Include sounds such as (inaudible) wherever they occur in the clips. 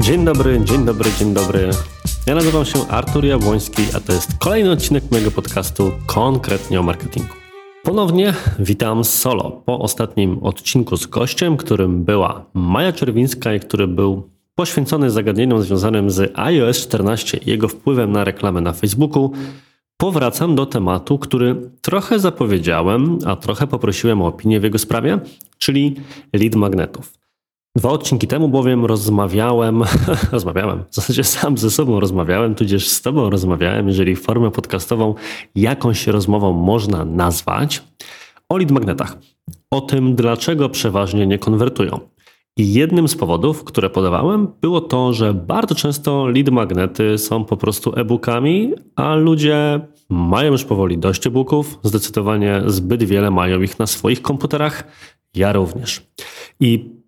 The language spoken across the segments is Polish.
Dzień dobry, dzień dobry, dzień dobry. Ja nazywam się Artur Jabłoński, a to jest kolejny odcinek mojego podcastu konkretnie o marketingu. Ponownie witam solo po ostatnim odcinku z gościem, którym była Maja Czerwińska i który był poświęcony zagadnieniom związanym z iOS 14 i jego wpływem na reklamę na Facebooku. Powracam do tematu, który trochę zapowiedziałem, a trochę poprosiłem o opinię w jego sprawie, czyli lead magnetów. Dwa odcinki temu bowiem rozmawiałem, (laughs) rozmawiałem, w zasadzie sam ze sobą rozmawiałem, tudzież z Tobą rozmawiałem, jeżeli formę podcastową jakąś rozmową można nazwać, o lead magnetach. O tym, dlaczego przeważnie nie konwertują. I jednym z powodów, które podawałem, było to, że bardzo często lead magnety są po prostu e-bookami, a ludzie mają już powoli dość e-booków, zdecydowanie zbyt wiele mają ich na swoich komputerach, ja również. I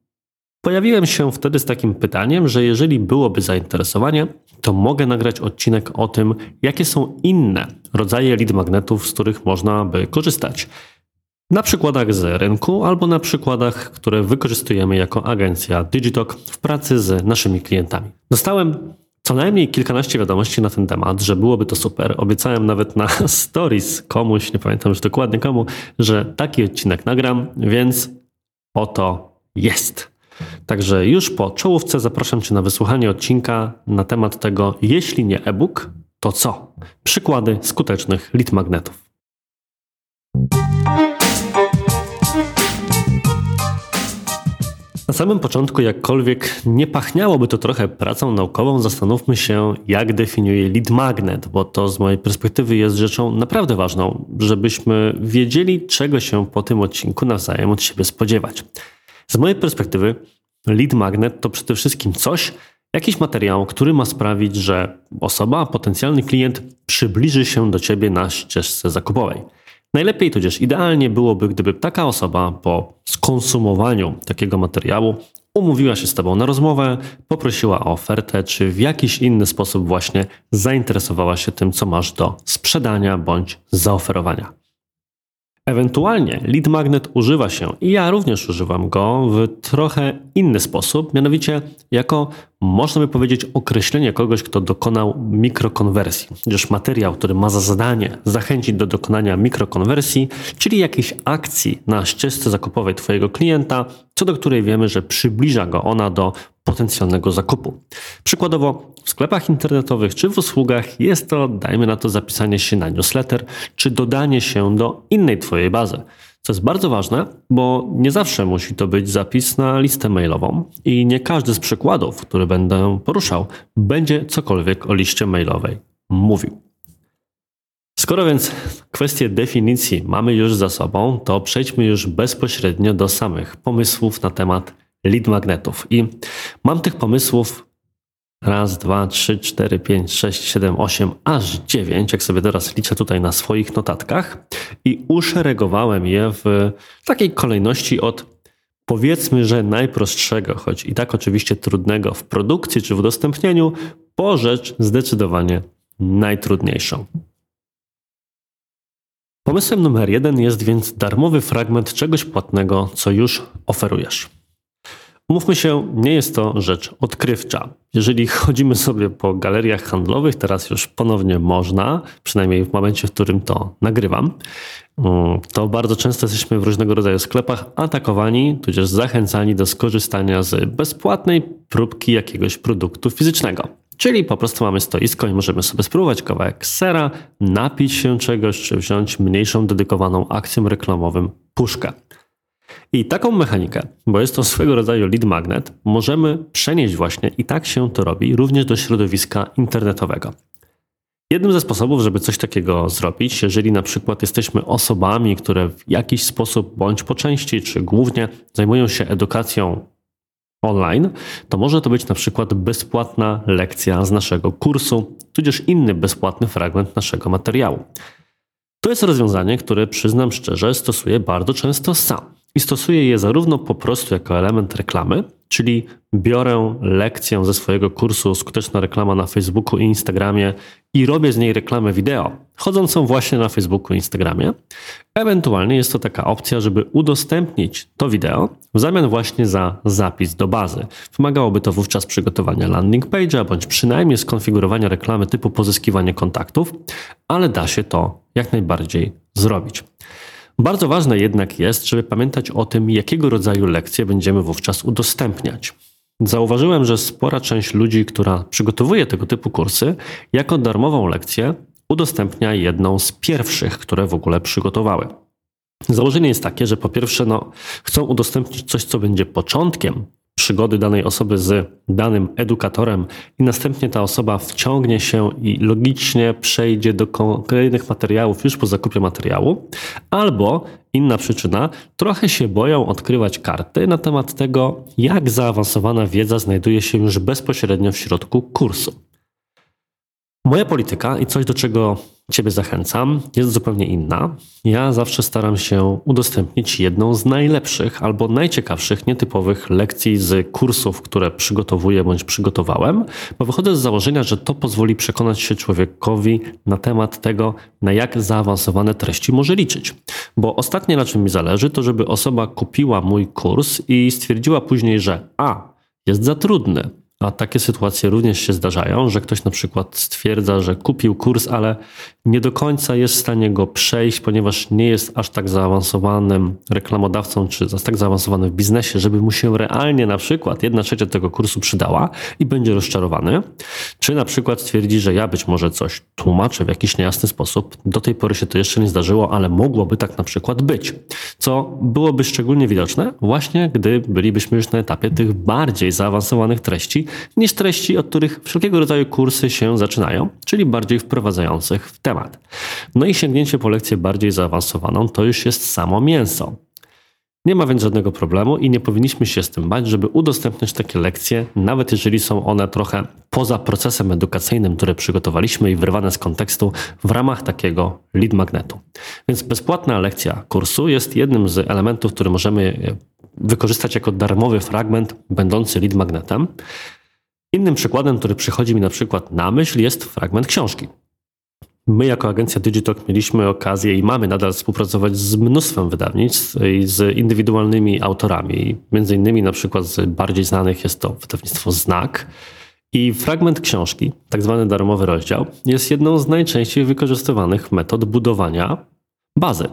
Pojawiłem się wtedy z takim pytaniem, że jeżeli byłoby zainteresowanie, to mogę nagrać odcinek o tym, jakie są inne rodzaje lead magnetów, z których można by korzystać. Na przykładach z rynku albo na przykładach, które wykorzystujemy jako agencja Digitalk w pracy z naszymi klientami. Dostałem co najmniej kilkanaście wiadomości na ten temat, że byłoby to super. Obiecałem nawet na (laughs) stories komuś, nie pamiętam już dokładnie komu, że taki odcinek nagram, więc oto jest. Także już po czołówce zapraszam Cię na wysłuchanie odcinka na temat tego, jeśli nie e-book, to co? Przykłady skutecznych lead magnetów. Na samym początku, jakkolwiek nie pachniałoby to trochę pracą naukową, zastanówmy się, jak definiuje lead magnet, bo to z mojej perspektywy jest rzeczą naprawdę ważną, żebyśmy wiedzieli, czego się po tym odcinku nawzajem od siebie spodziewać. Z mojej perspektywy lead magnet to przede wszystkim coś, jakiś materiał, który ma sprawić, że osoba, potencjalny klient przybliży się do ciebie na ścieżce zakupowej. Najlepiej tudzież idealnie byłoby, gdyby taka osoba po skonsumowaniu takiego materiału umówiła się z Tobą na rozmowę, poprosiła o ofertę, czy w jakiś inny sposób właśnie zainteresowała się tym, co masz do sprzedania bądź zaoferowania. Ewentualnie lead magnet używa się, i ja również używam go w trochę inny sposób, mianowicie jako, można by powiedzieć, określenie kogoś, kto dokonał mikrokonwersji. Gdyż materiał, który ma za zadanie zachęcić do dokonania mikrokonwersji, czyli jakiejś akcji na ścieżce zakupowej Twojego klienta, co do której wiemy, że przybliża go ona do potencjalnego zakupu. Przykładowo w sklepach internetowych czy w usługach jest to, dajmy na to, zapisanie się na newsletter czy dodanie się do innej Twojej bazy. Co jest bardzo ważne, bo nie zawsze musi to być zapis na listę mailową i nie każdy z przykładów, który będę poruszał, będzie cokolwiek o liście mailowej mówił. Skoro więc kwestię definicji mamy już za sobą, to przejdźmy już bezpośrednio do samych pomysłów na temat lead magnetów. I mam tych pomysłów raz, dwa, trzy, cztery, pięć, sześć, siedem, osiem, aż dziewięć, jak sobie teraz liczę tutaj na swoich notatkach i uszeregowałem je w takiej kolejności od powiedzmy, że najprostszego, choć i tak oczywiście trudnego w produkcji czy w udostępnieniu, po rzecz zdecydowanie najtrudniejszą. Pomysłem numer jeden jest więc darmowy fragment czegoś płatnego, co już oferujesz. Mówmy się, nie jest to rzecz odkrywcza. Jeżeli chodzimy sobie po galeriach handlowych, teraz już ponownie można, przynajmniej w momencie, w którym to nagrywam, mm, to bardzo często jesteśmy w różnego rodzaju sklepach atakowani, tudzież zachęcani do skorzystania z bezpłatnej próbki jakiegoś produktu fizycznego. Czyli po prostu mamy stoisko i możemy sobie spróbować kawałek sera, napić się czegoś, czy wziąć mniejszą dedykowaną akcją reklamową puszkę. I taką mechanikę, bo jest to swego rodzaju lead magnet, możemy przenieść właśnie, i tak się to robi, również do środowiska internetowego. Jednym ze sposobów, żeby coś takiego zrobić, jeżeli na przykład jesteśmy osobami, które w jakiś sposób bądź po części, czy głównie zajmują się edukacją online, to może to być na przykład bezpłatna lekcja z naszego kursu, tudzież inny bezpłatny fragment naszego materiału. To jest rozwiązanie, które przyznam szczerze, stosuję bardzo często sam. I stosuję je zarówno po prostu jako element reklamy, czyli biorę lekcję ze swojego kursu Skuteczna reklama na Facebooku i Instagramie i robię z niej reklamę wideo, chodzącą właśnie na Facebooku i Instagramie. Ewentualnie jest to taka opcja, żeby udostępnić to wideo w zamian właśnie za zapis do bazy. Wymagałoby to wówczas przygotowania landing page'a bądź przynajmniej skonfigurowania reklamy typu pozyskiwanie kontaktów, ale da się to jak najbardziej zrobić. Bardzo ważne jednak jest, żeby pamiętać o tym, jakiego rodzaju lekcje będziemy wówczas udostępniać. Zauważyłem, że spora część ludzi, która przygotowuje tego typu kursy, jako darmową lekcję udostępnia jedną z pierwszych, które w ogóle przygotowały. Założenie jest takie, że po pierwsze no, chcą udostępnić coś, co będzie początkiem przygody danej osoby z danym edukatorem i następnie ta osoba wciągnie się i logicznie przejdzie do kolejnych materiałów już po zakupie materiału, albo inna przyczyna, trochę się boją odkrywać karty na temat tego, jak zaawansowana wiedza znajduje się już bezpośrednio w środku kursu. Moja polityka i coś, do czego Ciebie zachęcam, jest zupełnie inna. Ja zawsze staram się udostępnić jedną z najlepszych albo najciekawszych, nietypowych lekcji z kursów, które przygotowuję bądź przygotowałem, bo wychodzę z założenia, że to pozwoli przekonać się człowiekowi na temat tego, na jak zaawansowane treści może liczyć. Bo ostatnie, na czym mi zależy, to żeby osoba kupiła mój kurs i stwierdziła później, że a, jest za trudny, a takie sytuacje również się zdarzają, że ktoś na przykład stwierdza, że kupił kurs, ale nie do końca jest w stanie go przejść, ponieważ nie jest aż tak zaawansowanym reklamodawcą, czy tak zaawansowany w biznesie, żeby mu się realnie na przykład jedna trzecia tego kursu przydała i będzie rozczarowany. Czy na przykład stwierdzi, że ja być może coś tłumaczę w jakiś niejasny sposób. Do tej pory się to jeszcze nie zdarzyło, ale mogłoby tak na przykład być. Co byłoby szczególnie widoczne właśnie, gdy bylibyśmy już na etapie tych bardziej zaawansowanych treści, niż treści, od których wszelkiego rodzaju kursy się zaczynają, czyli bardziej wprowadzających w temat. No i sięgnięcie po lekcję bardziej zaawansowaną to już jest samo mięso. Nie ma więc żadnego problemu i nie powinniśmy się z tym bać, żeby udostępniać takie lekcje, nawet jeżeli są one trochę poza procesem edukacyjnym, który przygotowaliśmy i wyrwane z kontekstu w ramach takiego lead magnetu. Więc bezpłatna lekcja kursu jest jednym z elementów, który możemy wykorzystać jako darmowy fragment będący lead magnetem. Innym przykładem, który przychodzi mi na przykład na myśl, jest fragment książki. My jako agencja Digitalk mieliśmy okazję i mamy nadal współpracować z mnóstwem wydawnictw i z indywidualnymi autorami. Między innymi na przykład z bardziej znanych jest to wydawnictwo Znak. I fragment książki, tak zwany darmowy rozdział, jest jedną z najczęściej wykorzystywanych metod budowania bazy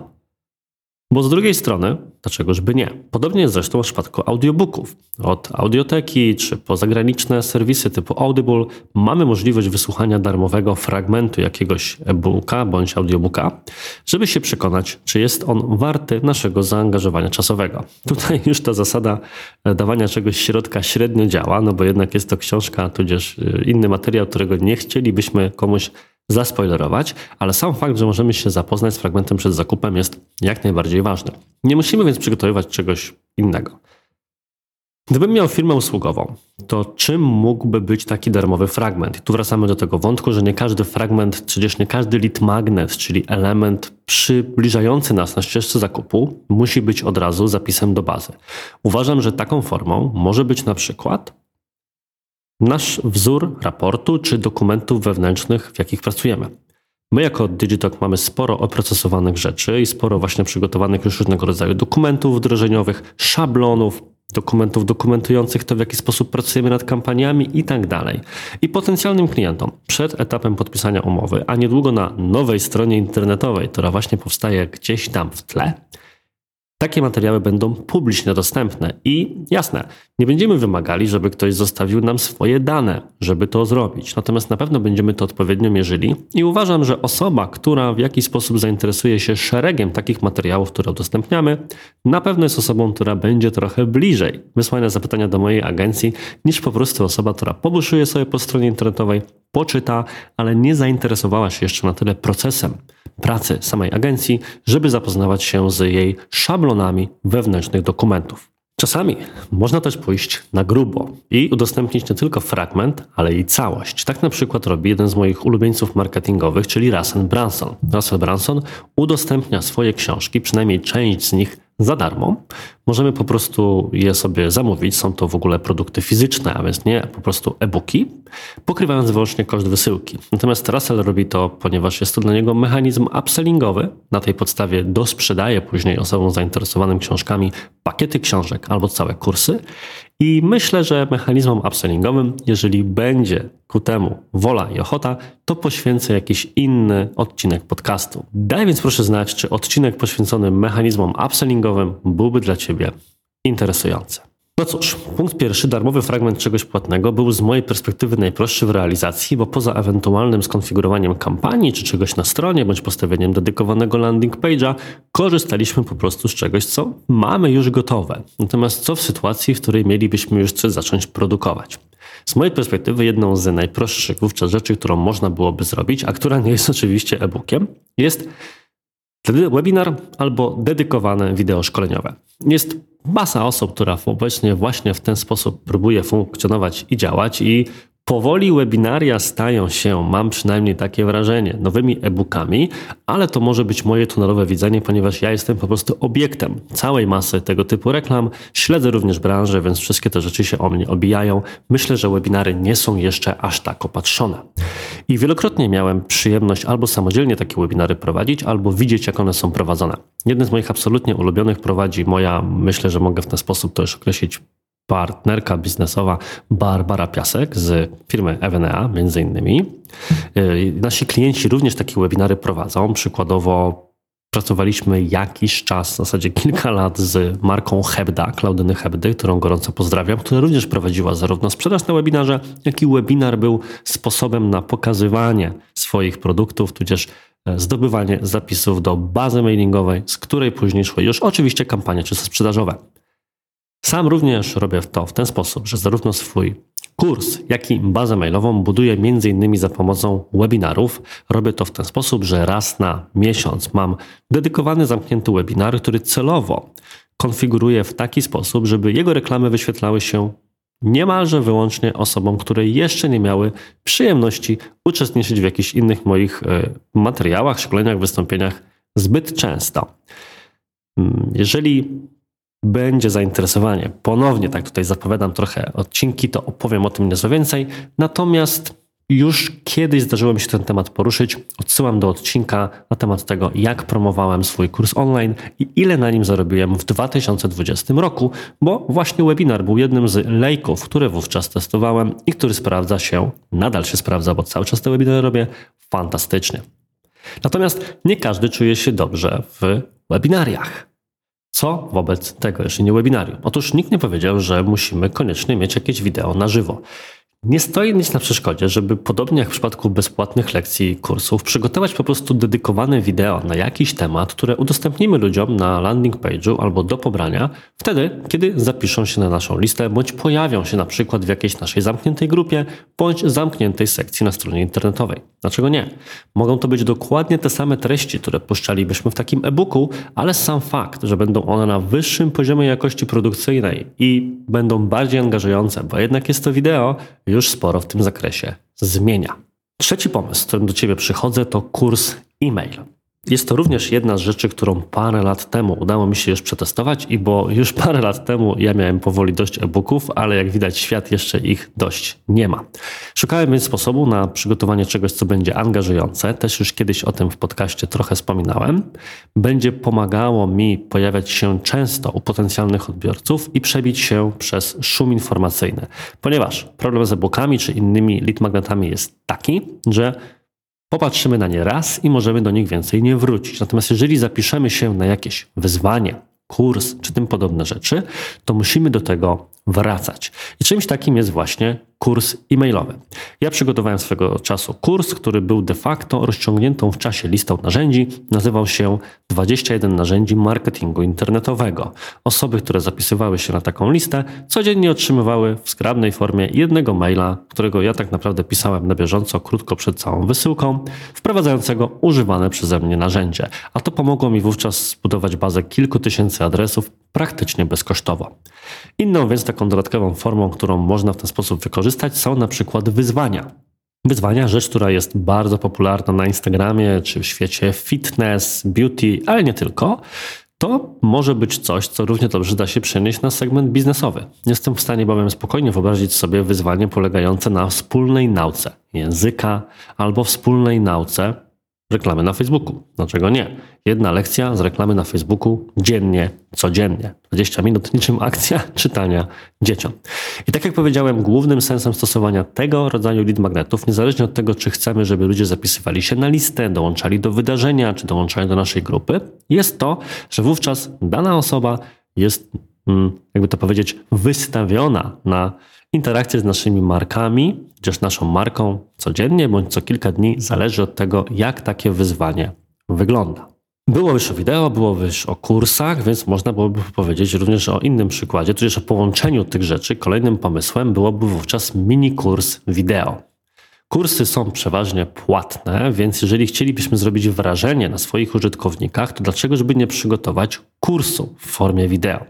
bo z drugiej strony, dlaczegoż by nie? Podobnie jest zresztą w przypadku audiobooków. Od audioteki czy po zagraniczne serwisy typu Audible mamy możliwość wysłuchania darmowego fragmentu jakiegoś e-booka bądź audiobooka, żeby się przekonać, czy jest on warty naszego zaangażowania czasowego. Tutaj już ta zasada e, dawania czegoś środka średnio działa, no bo jednak jest to książka, tudzież e, inny materiał, którego nie chcielibyśmy komuś zaspoilerować, ale sam fakt, że możemy się zapoznać z fragmentem przed zakupem jest jak najbardziej ważny. Nie musimy więc przygotowywać czegoś innego. Gdybym miał firmę usługową, to czym mógłby być taki darmowy fragment? I tu wracamy do tego wątku, że nie każdy fragment, przecież nie każdy lead magnet, czyli element przybliżający nas na ścieżce zakupu, musi być od razu zapisem do bazy. Uważam, że taką formą może być na przykład nasz wzór raportu czy dokumentów wewnętrznych, w jakich pracujemy. My jako Digitalk mamy sporo oprocesowanych rzeczy i sporo właśnie przygotowanych już różnego rodzaju dokumentów wdrożeniowych, szablonów, dokumentów dokumentujących to, w jaki sposób pracujemy nad kampaniami i tak dalej. I potencjalnym klientom przed etapem podpisania umowy, a niedługo na nowej stronie internetowej, która właśnie powstaje gdzieś tam w tle, takie materiały będą publicznie dostępne i jasne, nie będziemy wymagali, żeby ktoś zostawił nam swoje dane, żeby to zrobić. Natomiast na pewno będziemy to odpowiednio mierzyli i uważam, że osoba, która w jakiś sposób zainteresuje się szeregiem takich materiałów, które udostępniamy, na pewno jest osobą, która będzie trochę bliżej wysłania zapytania do mojej agencji, niż po prostu osoba, która pobuszuje sobie po stronie internetowej, poczyta, ale nie zainteresowała się jeszcze na tyle procesem pracy samej agencji, żeby zapoznawać się z jej szablonami wewnętrznych dokumentów. Czasami można też pójść na grubo i udostępnić nie tylko fragment, ale i całość. Tak na przykład robi jeden z moich ulubieńców marketingowych, czyli Russell Branson. Russell Branson udostępnia swoje książki, przynajmniej część z nich za darmo. Możemy po prostu je sobie zamówić. Są to w ogóle produkty fizyczne, a więc nie po prostu e-booki, pokrywając wyłącznie koszt wysyłki. Natomiast Russell robi to, ponieważ jest to dla niego mechanizm upsellingowy. Na tej podstawie dosprzedaje później osobom zainteresowanym książkami pakiety książek albo całe kursy. I myślę, że mechanizmom upsellingowym, jeżeli będzie ku temu wola i ochota, to poświęcę jakiś inny odcinek podcastu. Daj więc proszę znać, czy odcinek poświęcony mechanizmom upsellingowym byłby dla Ciebie interesujący. No cóż, punkt pierwszy, darmowy fragment czegoś płatnego był z mojej perspektywy najprostszy w realizacji, bo poza ewentualnym skonfigurowaniem kampanii czy czegoś na stronie, bądź postawieniem dedykowanego landing page'a, korzystaliśmy po prostu z czegoś, co mamy już gotowe. Natomiast co w sytuacji, w której mielibyśmy już coś zacząć produkować? Z mojej perspektywy jedną z najprostszych wówczas rzeczy, którą można byłoby zrobić, a która nie jest oczywiście e-bookiem, jest webinar albo dedykowane wideo szkoleniowe. Jest masa osób, która obecnie właśnie w ten sposób próbuje funkcjonować i działać i Powoli webinaria stają się, mam przynajmniej takie wrażenie, nowymi e-bookami, ale to może być moje tunnelowe widzenie, ponieważ ja jestem po prostu obiektem całej masy tego typu reklam. Śledzę również branżę, więc wszystkie te rzeczy się o mnie obijają. Myślę, że webinary nie są jeszcze aż tak opatrzone. I wielokrotnie miałem przyjemność albo samodzielnie takie webinary prowadzić, albo widzieć, jak one są prowadzone. Jeden z moich absolutnie ulubionych prowadzi moja, myślę, że mogę w ten sposób to już określić, partnerka biznesowa Barbara Piasek z firmy Evenea między innymi. Y, nasi klienci również takie webinary prowadzą. Przykładowo pracowaliśmy jakiś czas, w zasadzie kilka lat z marką Hebda, Klaudyny Hebdy, którą gorąco pozdrawiam, która również prowadziła zarówno sprzedaż na webinarze, jak i webinar był sposobem na pokazywanie swoich produktów, tudzież e, zdobywanie zapisów do bazy mailingowej, z której później szły już oczywiście kampanie czysto sprzedażowe. Sam również robię to w ten sposób, że zarówno swój kurs, jak i bazę mailową buduję m.in. za pomocą webinarów. Robię to w ten sposób, że raz na miesiąc mam dedykowany, zamknięty webinar, który celowo konfiguruję w taki sposób, żeby jego reklamy wyświetlały się niemalże wyłącznie osobom, które jeszcze nie miały przyjemności uczestniczyć w jakichś innych moich e, materiałach, szkoleniach, wystąpieniach zbyt często. Mm, jeżeli będzie zainteresowanie. Ponownie, tak tutaj zapowiadam trochę odcinki, to opowiem o tym nieco więcej. Natomiast już kiedyś zdarzyło mi się ten temat poruszyć. Odsyłam do odcinka na temat tego, jak promowałem swój kurs online i ile na nim zarobiłem w 2020 roku, bo właśnie webinar był jednym z lejków, które wówczas testowałem i który sprawdza się, nadal się sprawdza, bo cały czas te webinary robię fantastycznie. Natomiast nie każdy czuje się dobrze w webinariach. Co wobec tego, jeżeli nie webinarium? Otóż nikt nie powiedział, że musimy koniecznie mieć jakieś wideo na żywo. Nie stoi nic na przeszkodzie, żeby podobnie jak w przypadku bezpłatnych lekcji i kursów, przygotować po prostu dedykowane wideo na jakiś temat, które udostępnimy ludziom na landing page'u albo do pobrania, wtedy, kiedy zapiszą się na naszą listę, bądź pojawią się na przykład w jakiejś naszej zamkniętej grupie, bądź zamkniętej sekcji na stronie internetowej. Dlaczego nie? Mogą to być dokładnie te same treści, które puszczalibyśmy w takim e-booku, ale sam fakt, że będą one na wyższym poziomie jakości produkcyjnej i będą bardziej angażujące, bo jednak jest to wideo, już sporo w tym zakresie zmienia. Trzeci pomysł, z którym do Ciebie przychodzę, to kurs e-mail. Jest to również jedna z rzeczy, którą parę lat temu udało mi się już przetestować i bo już (laughs) parę lat temu ja miałem powoli dość e-booków, ale jak widać świat jeszcze ich dość nie ma. Szukałem więc sposobu na przygotowanie czegoś, co będzie angażujące. Też już kiedyś o tym w podcaście trochę wspominałem. Będzie pomagało mi pojawiać się często u potencjalnych odbiorców i przebić się przez szum informacyjny. Ponieważ problem z e-bookami czy innymi lead magnetami jest taki, że Popatrzymy na nie raz i możemy do nich więcej nie wrócić. Natomiast jeżeli zapiszemy się na jakieś wyzwanie, kurs czy tym podobne rzeczy, to musimy do tego wracać. I czymś takim jest właśnie kurs e-mailowy. Ja przygotowałem swego czasu kurs, który był de facto rozciągniętą w czasie listą narzędzi. Nazywał się 21 narzędzi marketingu internetowego. Osoby, które zapisywały się na taką listę, codziennie otrzymywały w skrabnej formie jednego maila, którego ja tak naprawdę pisałem na bieżąco, krótko przed całą wysyłką, wprowadzającego używane przeze mnie narzędzie. A to pomogło mi wówczas zbudować bazę kilku tysięcy adresów praktycznie bezkosztowo. Inną więc taką dodatkową formą, którą można w ten sposób wykorzystać, są na przykład wyzwania. Wyzwania, rzecz, która jest bardzo popularna na Instagramie czy w świecie fitness, beauty, ale nie tylko. to może być coś, co równie dobrze da się przenieść na segment biznesowy. Jestem w stanie bowiem spokojnie wyobrazić sobie wyzwanie polegające na wspólnej nauce języka albo wspólnej nauce reklamy na Facebooku. Dlaczego nie? Jedna lekcja z reklamy na Facebooku dziennie, codziennie. 20 minut, niczym akcja (laughs) czytania dzieciom. I tak jak powiedziałem, głównym sensem stosowania tego rodzaju lead magnetów, niezależnie od tego, czy chcemy, żeby ludzie zapisywali się na listę, dołączali do wydarzenia, czy dołączali do naszej grupy, jest to, że wówczas dana osoba jest, mm, jakby to powiedzieć, wystawiona na interakcję z naszymi markami, chociaż naszą marką codziennie bądź co kilka dni, zależy od tego, jak takie wyzwanie wygląda. Było już o wideo, było już o kursach, więc można byłoby powiedzieć również o innym przykładzie, tudzież o połączeniu tych rzeczy. Kolejnym pomysłem byłoby wówczas mini kurs wideo. Kursy są przeważnie płatne, więc jeżeli chcielibyśmy zrobić wrażenie na swoich użytkownikach, to dlaczego żeby nie przygotować kursu w formie wideo?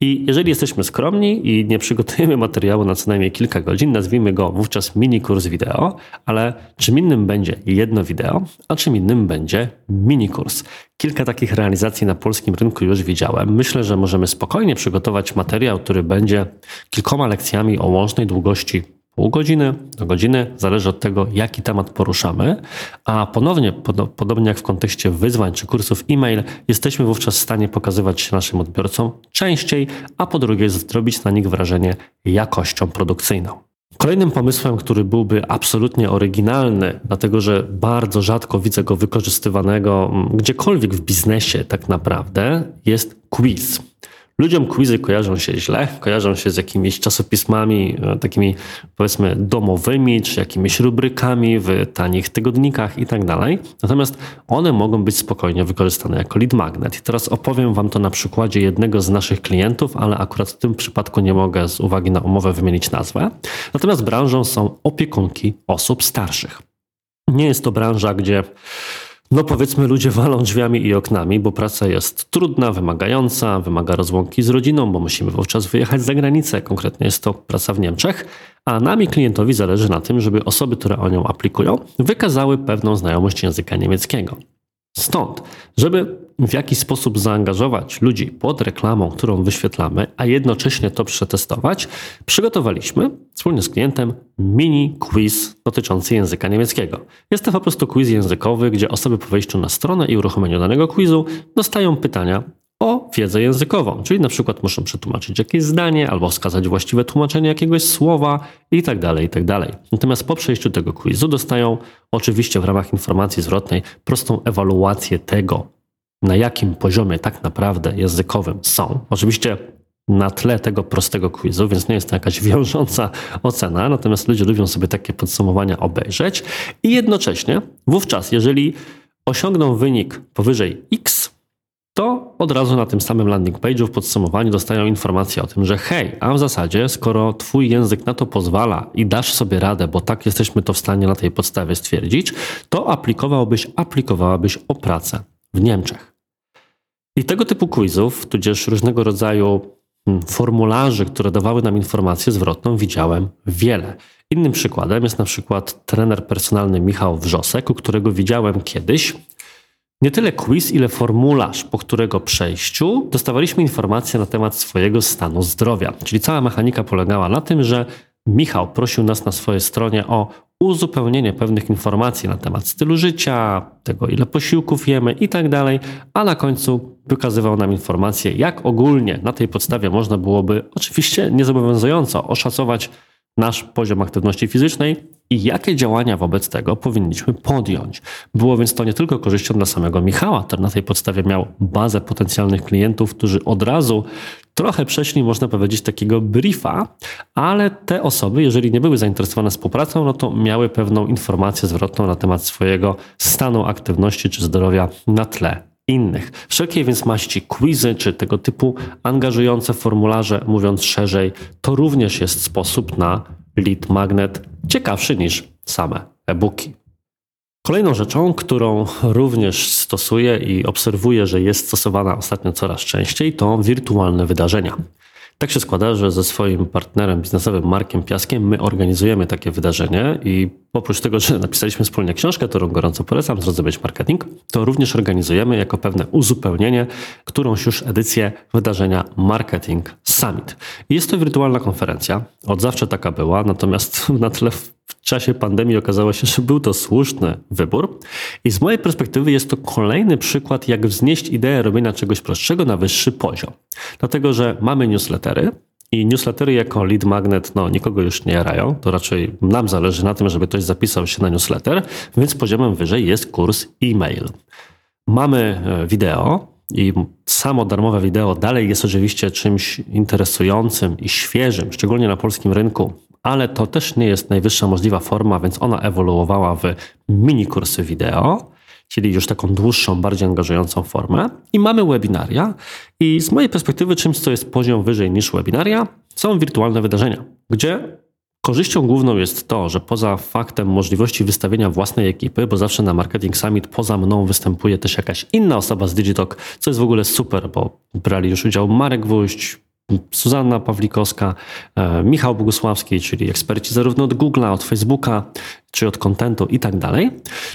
I jeżeli jesteśmy skromni i nie przygotujemy (laughs) materiału na co najmniej kilka godzin, nazwijmy go wówczas mini kurs wideo, ale czym innym będzie jedno wideo, a czym innym będzie mini kurs. Kilka takich realizacji na polskim rynku już widziałem. Myślę, że możemy spokojnie przygotować materiał, który będzie kilkoma lekcjami o łącznej długości pół godziny do godziny, zależy od tego, jaki temat poruszamy, a ponownie, pod, podobnie jak w kontekście wyzwań czy kursów e-mail, jesteśmy wówczas w stanie pokazywać się naszym odbiorcom częściej, a po drugie zrobić na nich wrażenie jakością produkcyjną. Kolejnym pomysłem, który byłby absolutnie oryginalny, dlatego że bardzo rzadko widzę go wykorzystywanego mm, gdziekolwiek w biznesie tak naprawdę, jest quiz. Ludziom quizy kojarzą się źle, kojarzą się z jakimiś czasopismami e, takimi powiedzmy domowymi, czy jakimiś rubrykami w tanich tygodnikach i tak dalej. Natomiast one mogą być spokojnie wykorzystane jako lead magnet. I teraz opowiem Wam to na przykładzie jednego z naszych klientów, ale akurat w tym przypadku nie mogę z uwagi na umowę wymienić nazwę. Natomiast branżą są opiekunki osób starszych. Nie jest to branża, gdzie no powiedzmy, ludzie walą drzwiami i oknami, bo praca jest trudna, wymagająca, wymaga rozłąki z rodziną, bo musimy wówczas wyjechać za granicę. Konkretnie jest to praca w Niemczech, a nami klientowi zależy na tym, żeby osoby, które o nią aplikują, wykazały pewną znajomość języka niemieckiego. Stąd, żeby w jakiś sposób zaangażować ludzi pod reklamą, którą wyświetlamy, a jednocześnie to przetestować, przygotowaliśmy wspólnie z klientem mini quiz dotyczący języka niemieckiego. Jest to po prostu quiz językowy, gdzie osoby po wejściu na stronę i uruchomieniu danego quizu dostają pytania o wiedzę językową, czyli na przykład muszą przetłumaczyć jakieś zdanie albo wskazać właściwe tłumaczenie jakiegoś słowa itd., tak itd. Tak Natomiast po przejściu tego quizu dostają oczywiście w ramach informacji zwrotnej prostą ewaluację tego, na jakim poziomie tak naprawdę językowym są. Oczywiście na tle tego prostego quizu, więc nie jest to jakaś (laughs) wiążąca ocena, natomiast ludzie lubią sobie takie podsumowania obejrzeć i jednocześnie wówczas, jeżeli osiągną wynik powyżej X, to od razu na tym samym landing page'u w podsumowaniu dostają informację o tym, że hej, a w zasadzie skoro twój język na to pozwala i dasz sobie radę, bo tak jesteśmy to w stanie na tej podstawie stwierdzić, to aplikowałbyś, aplikowałabyś o pracę w Niemczech. I tego typu quizów, tudzież różnego rodzaju hmm, formularzy, które dawały nam informację zwrotną, widziałem wiele. Innym przykładem jest na przykład trener personalny Michał Wrzosek, u którego widziałem kiedyś nie tyle quiz, ile formularz, po którego przejściu dostawaliśmy informacje na temat swojego stanu zdrowia. Czyli cała mechanika polegała na tym, że Michał prosił nas na swojej stronie o uzupełnienie pewnych informacji na temat stylu życia, tego ile posiłków jemy i tak a na końcu wykazywał nam informacje, jak ogólnie na tej podstawie można byłoby, oczywiście niezobowiązująco, oszacować nasz poziom aktywności fizycznej i jakie działania wobec tego powinniśmy podjąć. Było więc to nie tylko korzyścią dla samego Michała, który na tej podstawie miał bazę potencjalnych klientów, którzy od razu trochę przeszli, można powiedzieć, takiego briefa, ale te osoby, jeżeli nie były zainteresowane współpracą, no to miały pewną informację zwrotną na temat swojego stanu aktywności czy zdrowia na tle innych. Wszelkie więc maści quizy czy tego typu angażujące formularze, mówiąc szerzej, to również jest sposób na lead magnet ciekawszy niż same e-booki. Kolejną rzeczą, którą również stosuję i obserwuję, że jest stosowana ostatnio coraz częściej, to wirtualne wydarzenia. Tak się składa, że ze swoim partnerem biznesowym Markiem Piaskiem my organizujemy takie wydarzenie i oprócz tego, że napisaliśmy wspólnie książkę, którą gorąco polecam, Zrozumieć Marketing, to również organizujemy jako pewne uzupełnienie którąś już edycję wydarzenia Marketing Summit. Jest to wirtualna konferencja, od zawsze taka była, natomiast na tle w czasie pandemii okazało się, że był to słuszny wybór. I z mojej perspektywy jest to kolejny przykład, jak wznieść ideę robienia czegoś prostszego na wyższy poziom. Dlatego, że mamy newslettery, i newslettery jako lead magnet no, nikogo już nie jarają. To raczej nam zależy na tym, żeby ktoś zapisał się na newsletter, więc poziomem wyżej jest kurs e-mail. Mamy e, wideo i samo darmowe wideo dalej jest oczywiście czymś interesującym i świeżym, szczególnie na polskim rynku, ale to też nie jest najwyższa możliwa forma, więc ona ewoluowała w mini kursy wideo, czyli już taką dłuższą, bardziej angażującą formę. I mamy webinaria i z mojej perspektywy czymś, co jest poziom wyżej niż webinaria, są wirtualne wydarzenia, gdzie Korzyścią główną jest to, że poza faktem możliwości wystawienia własnej ekipy, bo zawsze na Marketing Summit poza mną występuje też jakaś inna osoba z Digitalk, co jest w ogóle super, bo brali już udział Marek Gwóźdź, Suzanna Pawlikowska, e, Michał Bogusławski, czyli eksperci zarówno od Google'a, od Facebooka, czy od kontentu i tak dalej,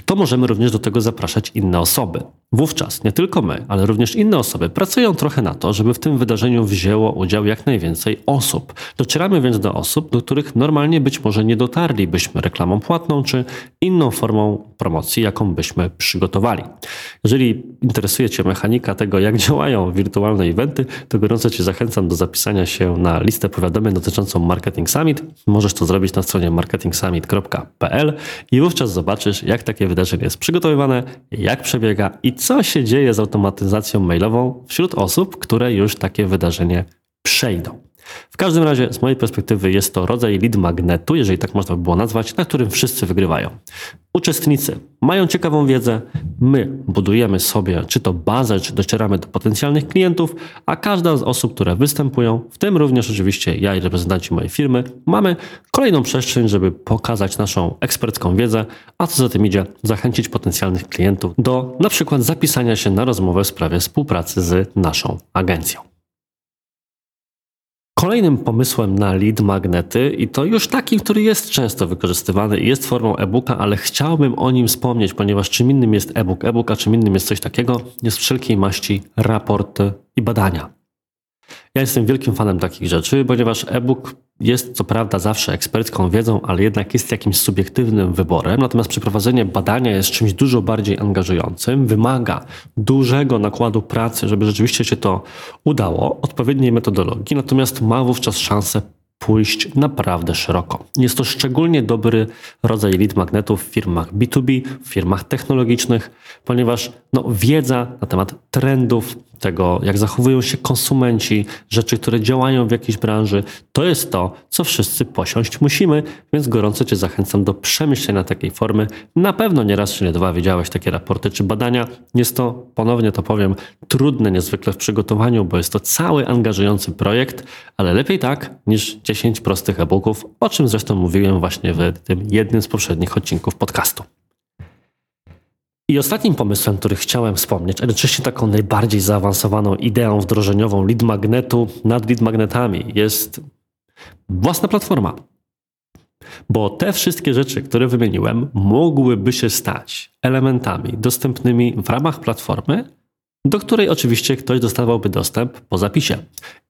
to możemy również do tego zapraszać inne osoby. Wówczas nie tylko my, ale również inne osoby pracują trochę na to, żeby w tym wydarzeniu wzięło udział jak najwięcej osób. Docieramy więc do osób, do których normalnie być może nie dotarlibyśmy reklamą płatną czy inną formą promocji, jaką byśmy przygotowali. Jeżeli interesuje Cię mechanika tego, jak działają wirtualne eventy, to gorąco Cię zachęcam do zapisania się na listę powiadomień dotyczącą Marketing Summit. Możesz to zrobić na stronie marketingsummit.pl i wówczas zobaczysz, jak takie wydarzenie jest przygotowywane, jak przebiega i co się dzieje z automatyzacją mailową wśród osób, które już takie wydarzenie przejdą. W każdym razie, z mojej perspektywy, jest to rodzaj lead magnetu, jeżeli tak można by było nazwać, na którym wszyscy wygrywają. Uczestnicy mają ciekawą wiedzę, my budujemy sobie czy to bazę, czy docieramy do potencjalnych klientów, a każda z osób, które występują, w tym również oczywiście ja i reprezentanci mojej firmy, mamy kolejną przestrzeń, żeby pokazać naszą ekspercką wiedzę, a co za tym idzie, zachęcić potencjalnych klientów do na przykład zapisania się na rozmowę w sprawie współpracy z naszą agencją. Kolejnym pomysłem na lead magnety, i to już takim, który jest często wykorzystywany jest formą e-booka, ale chciałbym o nim wspomnieć, ponieważ czym innym jest e-book, e-book, a czym innym jest coś takiego, jest wszelkiej maści raporty i badania. Ja jestem wielkim fanem takich rzeczy, ponieważ e-book jest co prawda zawsze ekspercką wiedzą, ale jednak jest jakimś subiektywnym wyborem. Natomiast przeprowadzenie badania jest czymś dużo bardziej angażującym, wymaga dużego nakładu pracy, żeby rzeczywiście się to udało, odpowiedniej metodologii, natomiast ma wówczas szansę pójść naprawdę szeroko. Jest to szczególnie dobry rodzaj lead magnetów w firmach B2B, w firmach technologicznych, ponieważ no, wiedza na temat trendów, tego jak zachowują się konsumenci, rzeczy, które działają w jakiejś branży, to jest to, co wszyscy posiąść musimy, więc gorąco Cię zachęcam do przemyślenia takiej formy. Na pewno nie raz czy nie dwa widziałeś takie raporty czy badania. Jest to, ponownie to powiem, trudne niezwykle w przygotowaniu, bo jest to cały angażujący projekt, ale lepiej tak niż 10 prostych e-booków, o czym zresztą mówiłem właśnie w tym jednym z poprzednich odcinków podcastu. I ostatnim pomysłem, który chciałem wspomnieć, a jednocześnie taką najbardziej zaawansowaną ideą wdrożeniową lead magnetu nad lead magnetami jest własna platforma. Bo te wszystkie rzeczy, które wymieniłem, mogłyby się stać elementami dostępnymi w ramach platformy, do której oczywiście ktoś dostawałby dostęp po zapisie.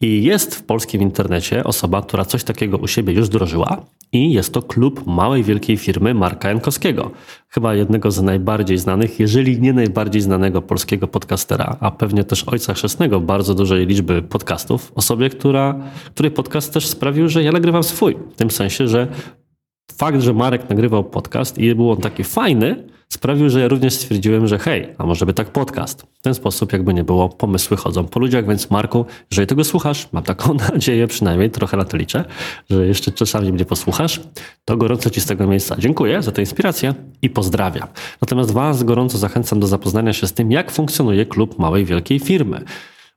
I jest w polskim internecie osoba, która coś takiego u siebie już wdrożyła i jest to klub małej, wielkiej firmy Marka Jankowskiego. Chyba jednego z najbardziej znanych, jeżeli nie najbardziej znanego polskiego podcastera, a pewnie też ojca chrzestnego bardzo dużej liczby podcastów. Osobie, która, której podcast też sprawił, że ja nagrywam swój. W tym sensie, że fakt, że Marek nagrywał podcast i był on taki fajny, sprawił, że ja również stwierdziłem, że hej, a może by tak podcast. W ten sposób jakby nie było, pomysły chodzą po ludziach, więc Marku, jeżeli tego słuchasz, mam taką (laughs) nadzieję, przynajmniej trochę na to liczę, że jeszcze czasami mnie posłuchasz, to gorąco Ci z tego miejsca dziękuję za tę inspirację i pozdrawiam. Natomiast Was gorąco zachęcam do zapoznania się z tym, jak funkcjonuje klub małej, wielkiej firmy.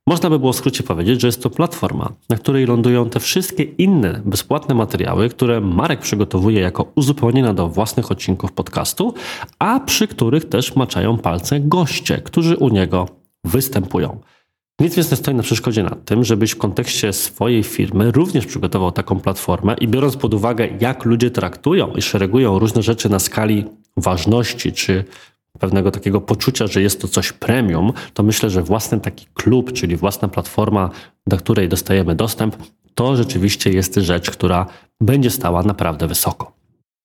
Można by było w skrócie powiedzieć, że jest to platforma, na której lądują te wszystkie inne bezpłatne materiały, które Marek przygotowuje jako uzupełnienia do własnych odcinków podcastu, a przy których też maczają palce goście, którzy u niego występują. Nic więc nie stoi na przeszkodzie nad tym, żebyś w kontekście swojej firmy również przygotował taką platformę i biorąc pod uwagę, jak ludzie traktują i szeregują różne rzeczy na skali ważności czy pewnego takiego poczucia, że jest to coś premium, to myślę, że własny taki klub, czyli własna platforma, do której dostajemy dostęp, to rzeczywiście jest rzecz, która będzie stała naprawdę wysoko.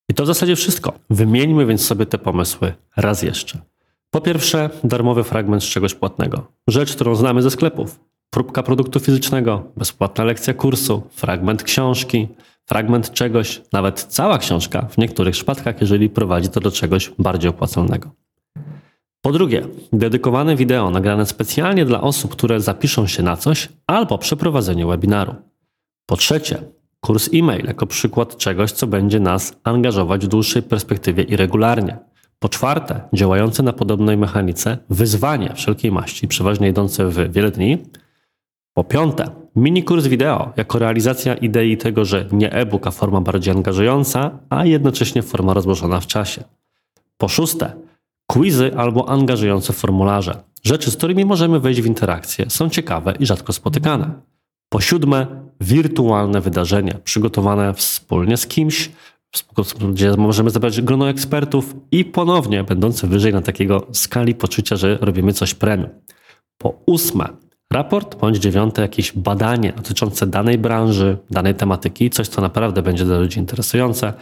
I to w zasadzie wszystko. Wymieńmy więc sobie te pomysły raz jeszcze. Po pierwsze, darmowy fragment z czegoś płatnego. Rzecz, którą znamy ze sklepów. Próbka produktu fizycznego, bezpłatna lekcja kursu, fragment książki, fragment czegoś, nawet cała książka w niektórych przypadkach, jeżeli prowadzi to do czegoś bardziej opłacalnego. Po drugie, dedykowane wideo nagrane specjalnie dla osób, które zapiszą się na coś albo przeprowadzenie webinaru. Po trzecie, kurs e-mail jako przykład czegoś, co będzie nas angażować w dłuższej perspektywie i regularnie. Po czwarte, działające na podobnej mechanice wyzwanie wszelkiej maści, przeważnie idące w wiele dni. Po piąte, mini kurs wideo jako realizacja idei tego, że nie e-book, a forma bardziej angażująca, a jednocześnie forma rozłożona w czasie. Po szóste, quizy albo angażujące formularze. Rzeczy, z którymi możemy wejść w interakcję, są ciekawe i rzadko spotykane. Po siódme, wirtualne wydarzenie przygotowane wspólnie z kimś, gdzie możemy zebrać grono ekspertów i ponownie będące wyżej na takiego skali poczucia, że robimy coś premium. Po ósme, raport bądź dziewiąte jakieś badanie dotyczące danej branży, danej tematyki, coś co naprawdę będzie dla ludzi interesujące.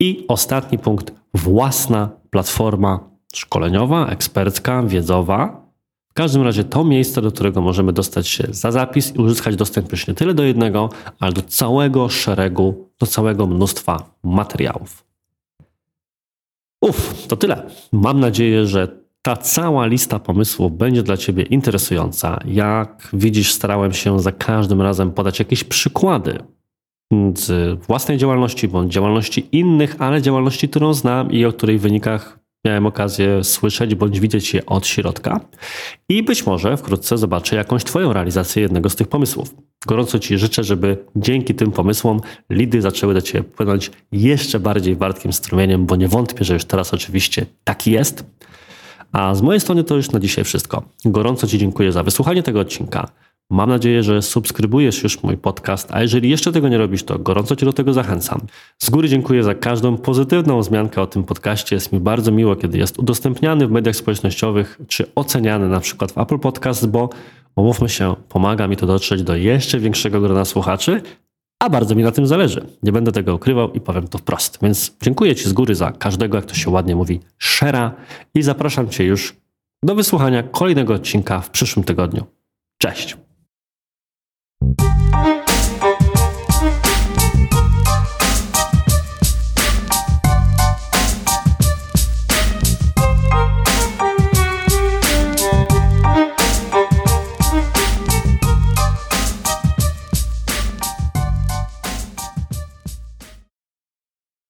I ostatni punkt, własna platforma szkoleniowa, ekspercka, wiedzowa, w każdym razie to miejsce, do którego możemy dostać się za zapis i uzyskać dostęp już nie tyle do jednego, ale do całego szeregu, do całego mnóstwa materiałów. Uf, to tyle. Mam nadzieję, że ta cała lista pomysłów będzie dla Ciebie interesująca. Jak widzisz, starałem się za każdym razem podać jakieś przykłady z własnej działalności bądź działalności innych, ale działalności, którą znam i o której wynikach miałem okazję słyszeć bądź widzieć je od środka i być może wkrótce zobaczę jakąś Twoją realizację jednego z tych pomysłów. Gorąco Ci życzę, żeby dzięki tym pomysłom lidy zaczęły do Ciebie płynąć jeszcze bardziej wartkim strumieniem, bo nie wątpię, że już teraz oczywiście taki jest. A z mojej strony to już na dzisiaj wszystko. Gorąco Ci dziękuję za wysłuchanie tego odcinka. Mam nadzieję, że subskrybujesz już mój podcast, a jeżeli jeszcze tego nie robisz, to gorąco Cię do tego zachęcam. Z góry dziękuję za każdą pozytywną wzmiankę o tym podcaście. Jest mi bardzo miło, kiedy jest udostępniany w mediach społecznościowych czy oceniany na przykład w Apple Podcast, bo umówmy się, pomaga mi to dotrzeć do jeszcze większego grona słuchaczy, a bardzo mi na tym zależy. Nie będę tego ukrywał i powiem to wprost. Więc dziękuję Ci z góry za każdego, jak to się ładnie mówi, szera i zapraszam Cię już do wysłuchania kolejnego odcinka w przyszłym tygodniu. Cześć! Thank you.